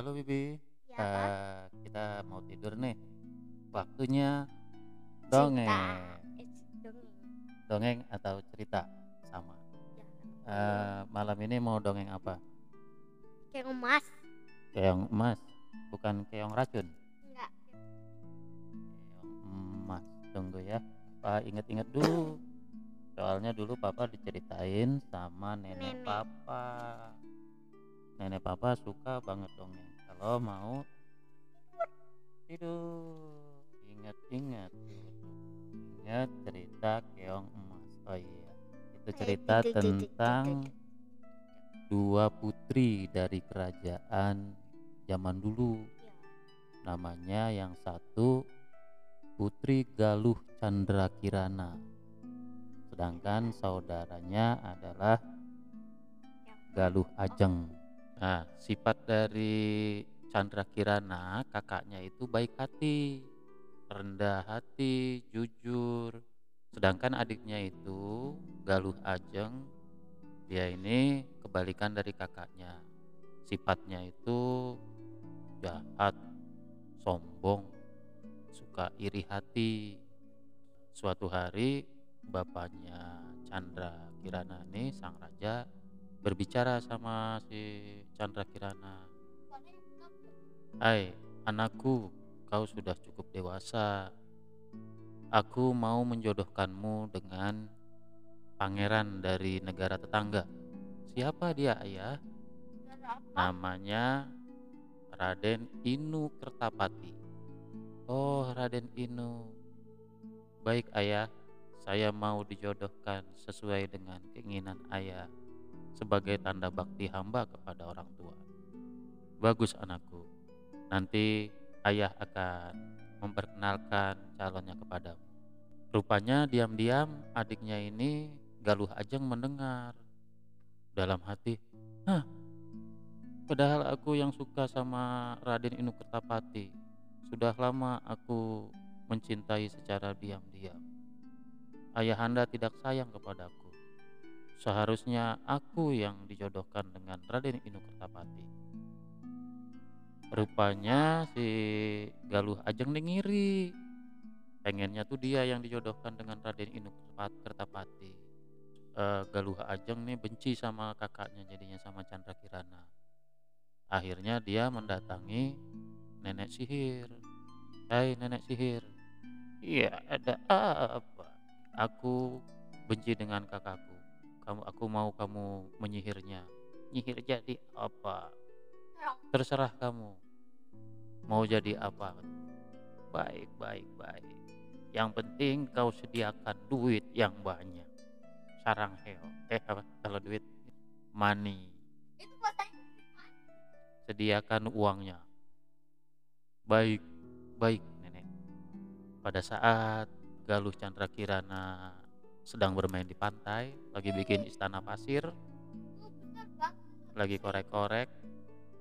Halo Bibi, Ya, Pak. Eh, kita mau tidur nih. Waktunya dongeng, Eh, dongeng. atau cerita sama. Ya. Eh, malam ini mau dongeng apa? Kayak emas. Keong emas, bukan keong racun. Enggak. Keong emas. Tunggu ya, Papa inget-inget dulu. Soalnya dulu Papa diceritain sama nenek, Nenek. Papa. Nenek Papa suka banget dongeng. Kalau mau tidur, ingat-ingat. Ingat cerita keong emas. Oh iya, itu cerita tentang dua putri dari kerajaan zaman dulu. Ya. Namanya yang satu Putri Galuh Chandra Kirana. Sedangkan saudaranya adalah Galuh Ajeng. Nah, sifat dari Chandra Kirana, kakaknya itu baik hati, rendah hati, jujur. Sedangkan adiknya itu Galuh Ajeng, dia ini kebalikan dari kakaknya. Sifatnya itu jahat, sombong, suka iri hati. Suatu hari bapaknya Chandra Kirana ini sang raja berbicara sama si Chandra Kirana. Hai anakku, kau sudah cukup dewasa. Aku mau menjodohkanmu dengan pangeran dari negara tetangga. Siapa dia ayah? Namanya Raden Inu Kertapati. Oh, Raden Inu. Baik, Ayah. Saya mau dijodohkan sesuai dengan keinginan Ayah sebagai tanda bakti hamba kepada orang tua. Bagus, anakku. Nanti Ayah akan memperkenalkan calonnya kepadamu. Rupanya diam-diam adiknya ini Galuh Ajeng mendengar dalam hati, "Hah, Padahal aku yang suka sama Raden Inu Kertapati. Sudah lama aku mencintai secara diam-diam. Ayahanda tidak sayang kepadaku. Seharusnya aku yang dijodohkan dengan Raden Inu Kertapati. Rupanya si Galuh Ajeng nih ngiri. Pengennya tuh dia yang dijodohkan dengan Raden Inu Kertapati. Eh, Galuh Ajeng nih benci sama kakaknya jadinya sama Chandra Kirana. Akhirnya dia mendatangi nenek sihir. Hai nenek sihir. Iya, ada apa? Aku benci dengan kakakku. Kamu aku mau kamu menyihirnya. Nyihir jadi apa? Terserah kamu. Mau jadi apa? Baik, baik, baik. Yang penting kau sediakan duit yang banyak. Sarang heo. Eh apa? Kalau duit money Itu sediakan uangnya. Baik, baik nenek. Pada saat Galuh Chandra Kirana sedang bermain di pantai, lagi bikin istana pasir, lagi korek-korek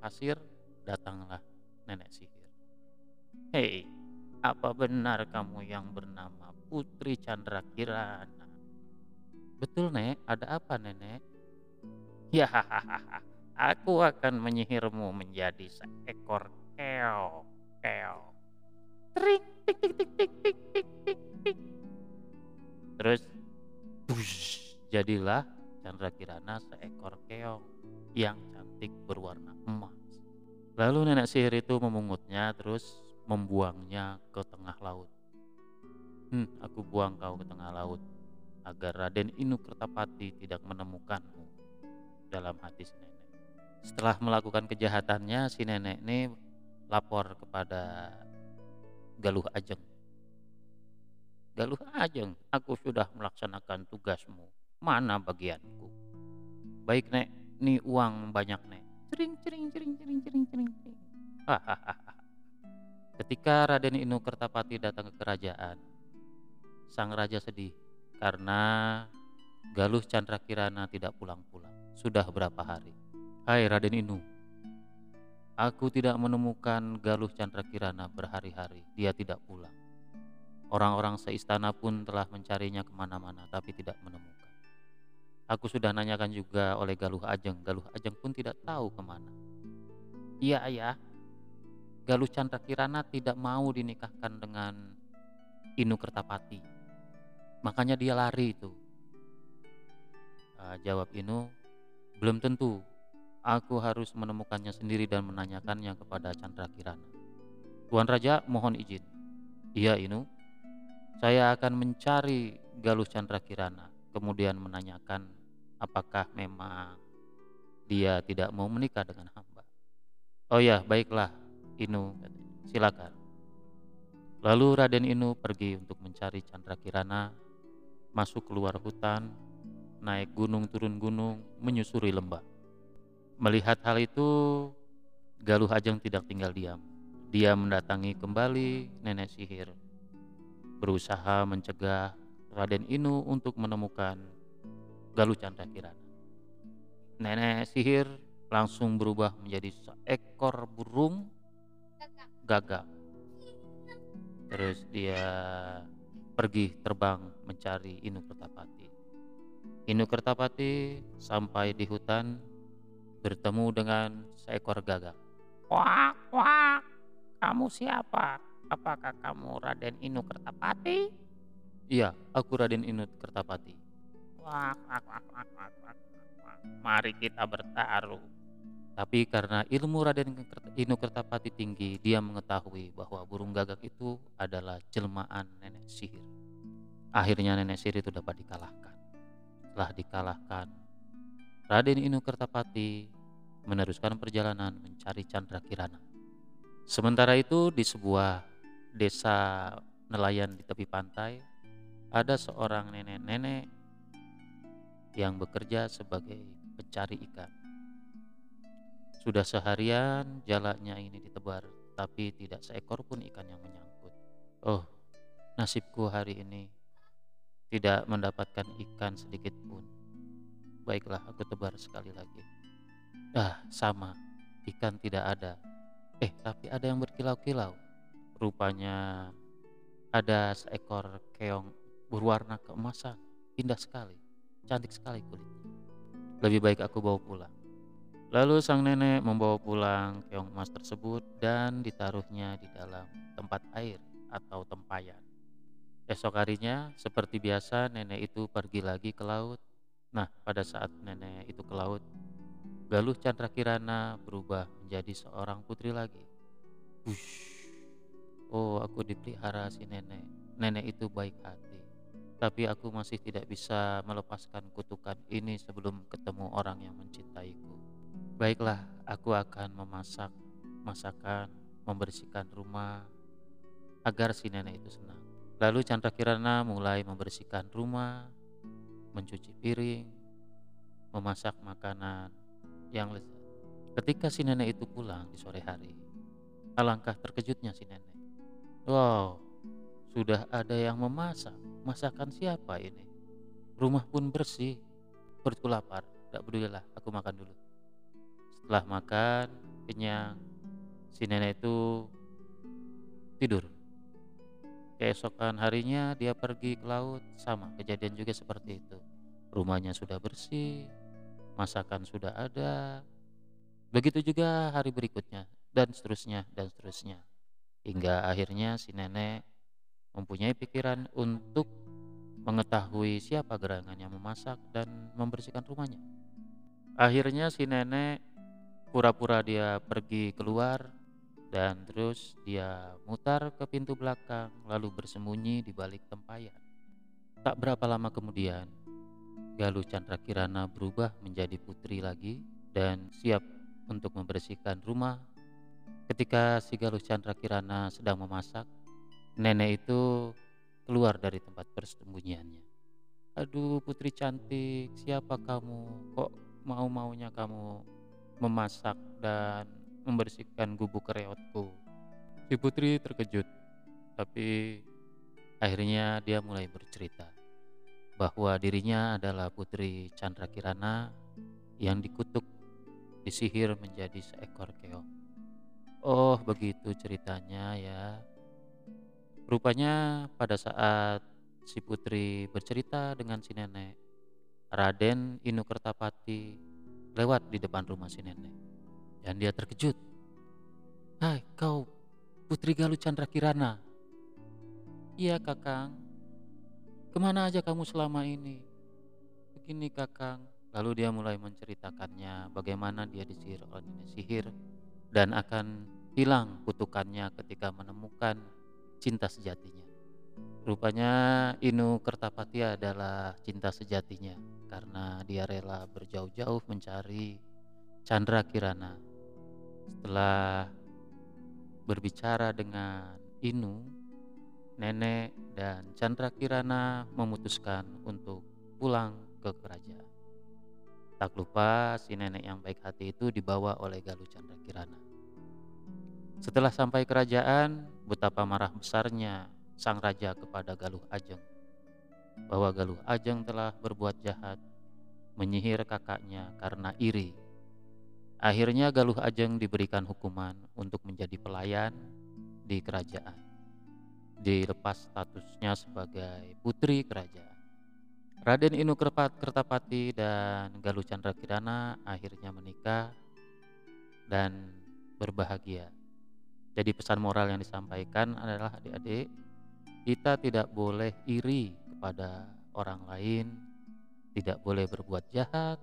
pasir, datanglah nenek sihir. Hei, apa benar kamu yang bernama Putri Chandra Kirana? Betul nek, ada apa nenek? Ya, aku akan menyihirmu menjadi seekor keong. Jadilah Chandra Kirana seekor keong yang cantik berwarna emas. Lalu nenek sihir itu memungutnya terus membuangnya ke tengah laut. Hmm, aku buang kau ke tengah laut agar Raden Inu Kertapati tidak menemukanmu dalam hati si nenek. Setelah melakukan kejahatannya, si nenek ini lapor kepada Galuh Ajeng. Galuh Ajeng, aku sudah melaksanakan tugasmu. Mana bagianku? Baik, Nek. Ini uang banyak, Nek. Cering, cering, cering, cering, cering, cering, cering. Ketika Raden Inu Kertapati datang ke kerajaan, sang raja sedih karena Galuh Chandra Kirana tidak pulang-pulang. Sudah berapa hari? Hai Raden Inu. Aku tidak menemukan Galuh Chandra Kirana berhari-hari. Dia tidak pulang. Orang-orang seistana pun telah mencarinya ke mana-mana tapi tidak menemukan. Aku sudah nanyakan juga oleh Galuh Ajeng. Galuh Ajeng pun tidak tahu ke mana. Iya ayah, Galuh Chandra Kirana tidak mau dinikahkan dengan Inu Kertapati. Makanya dia lari itu. Ah, jawab Inu, belum tentu. Aku harus menemukannya sendiri dan menanyakannya kepada Chandra Kirana. Tuan Raja mohon izin. Iya Inu, saya akan mencari Galuh Chandra Kirana, kemudian menanyakan apakah memang dia tidak mau menikah dengan hamba. Oh ya, baiklah, Inu, silakan. Lalu Raden Inu pergi untuk mencari Chandra Kirana, masuk keluar hutan, naik gunung turun gunung, menyusuri lembah. Melihat hal itu, Galuh Ajeng tidak tinggal diam. Dia mendatangi kembali nenek sihir, berusaha mencegah Raden Inu untuk menemukan Galuh Chandra Kirana. Nenek sihir langsung berubah menjadi seekor burung gagak. Terus dia pergi terbang mencari Inu Kertapati. Inu Kertapati sampai di hutan bertemu dengan seekor gagak. Wah, wah, kamu siapa? Apakah kamu Raden Inu Kertapati? Iya, aku Raden Inu Kertapati. Mari kita bertaruh. Tapi karena ilmu Raden Inu Kertapati tinggi, dia mengetahui bahwa burung gagak itu adalah jelmaan nenek sihir. Akhirnya nenek sihir itu dapat dikalahkan. Setelah dikalahkan, Raden Inu Kertapati meneruskan perjalanan mencari Chandra Kirana. Sementara itu di sebuah desa nelayan di tepi pantai, ada seorang nenek-nenek yang bekerja sebagai pencari ikan. Sudah seharian jalannya ini ditebar, tapi tidak seekor pun ikan yang menyangkut. Oh, nasibku hari ini tidak mendapatkan ikan sedikit pun. Baiklah, aku tebar sekali lagi. Ah, sama, ikan tidak ada. Eh, tapi ada yang berkilau-kilau. Rupanya ada seekor keong berwarna keemasan, indah sekali, cantik sekali kulitnya. Lebih baik aku bawa pulang. Lalu sang nenek membawa pulang keong emas tersebut dan ditaruhnya di dalam tempat air atau tempayan. Esok harinya, seperti biasa, nenek itu pergi lagi ke laut. Nah, pada saat nenek itu ke laut, Galuh Chandra Kirana berubah menjadi seorang putri lagi. Bush. Oh, aku dipelihara si nenek. Nenek itu baik hati. Tapi aku masih tidak bisa melepaskan kutukan ini sebelum ketemu orang yang mencintaiku. Baiklah, aku akan memasak masakan, membersihkan rumah agar si nenek itu senang. Lalu Chandra Kirana mulai membersihkan rumah, mencuci piring, memasak makanan yang lezat. Ketika si nenek itu pulang di sore hari, alangkah terkejutnya si nenek. Wow, sudah ada yang memasak. Masakan siapa ini? Rumah pun bersih. Perutku lapar. Tidak pedulilah, aku makan dulu. Setelah makan, kenyang, si nenek itu tidur. Keesokan harinya dia pergi ke laut, sama kejadian juga seperti itu. Rumahnya sudah bersih, masakan sudah ada. Begitu juga hari berikutnya, dan seterusnya, dan seterusnya. Hingga akhirnya si nenek mempunyai pikiran untuk mengetahui siapa gerangan yang memasak dan membersihkan rumahnya. Akhirnya si nenek pura-pura dia pergi keluar dan terus dia mutar ke pintu belakang lalu bersembunyi di balik tempayan. Tak berapa lama kemudian, Galuh Chandra Kirana berubah menjadi putri lagi dan siap untuk membersihkan rumah Ketika si Galuh Chandra Kirana sedang memasak, nenek itu keluar dari tempat persembunyiannya. Aduh putri cantik, siapa kamu? Kok mau-maunya kamu memasak dan membersihkan gubuk reotku? Si putri terkejut, tapi akhirnya dia mulai bercerita bahwa dirinya adalah putri Chandra Kirana yang dikutuk disihir menjadi seekor keong. Oh, begitu ceritanya ya. Rupanya pada saat si putri bercerita dengan si nenek, Raden Inu Kertapati lewat di depan rumah si nenek. Dan dia terkejut. Hai kau Putri Galuh Chandra Kirana. Iya kakang. Ke mana aja kamu selama ini? Begini kakang. Lalu dia mulai menceritakannya Bagaimana dia disihir oleh nenek sihir Dan akan hilang kutukannya ketika menemukan cinta sejatinya Rupanya Inu Kertapati adalah cinta sejatinya Karena dia rela berjauh-jauh mencari Chandra Kirana Setelah berbicara dengan Inu, nenek dan Chandra Kirana memutuskan untuk pulang ke kerajaan. Tak lupa si nenek yang baik hati itu dibawa oleh Galuh Chandra Kirana. Setelah sampai kerajaan, betapa marah besarnya sang raja kepada Galuh Ajeng. Bahwa Galuh Ajeng telah berbuat jahat, menyihir kakaknya karena iri Akhirnya Galuh Ajeng diberikan hukuman untuk menjadi pelayan di kerajaan. Dilepas statusnya sebagai putri kerajaan. Raden Inu Kertapati dan Galuh Chandra Kirana akhirnya menikah dan berbahagia. Jadi pesan moral yang disampaikan adalah adik-adik, kita tidak boleh iri kepada orang lain, tidak boleh berbuat jahat,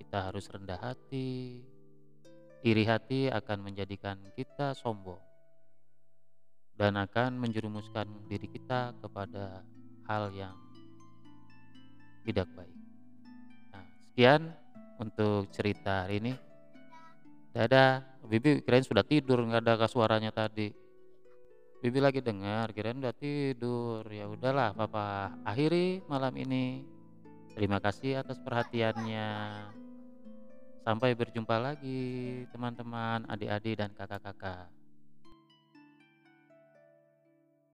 kita harus rendah hati. Iri hati akan menjadikan kita sombong dan akan menjerumuskan diri kita kepada hal yang tidak baik. Nah, sekian untuk cerita hari ini. Dadah, Bibi kirain sudah tidur nggak ada suaranya tadi. Bibi lagi dengar, kirain udah tidur. Ya udahlah, Papa akhiri malam ini. Terima kasih atas perhatiannya. Sampai berjumpa lagi teman-teman, adik-adik dan kakak-kakak.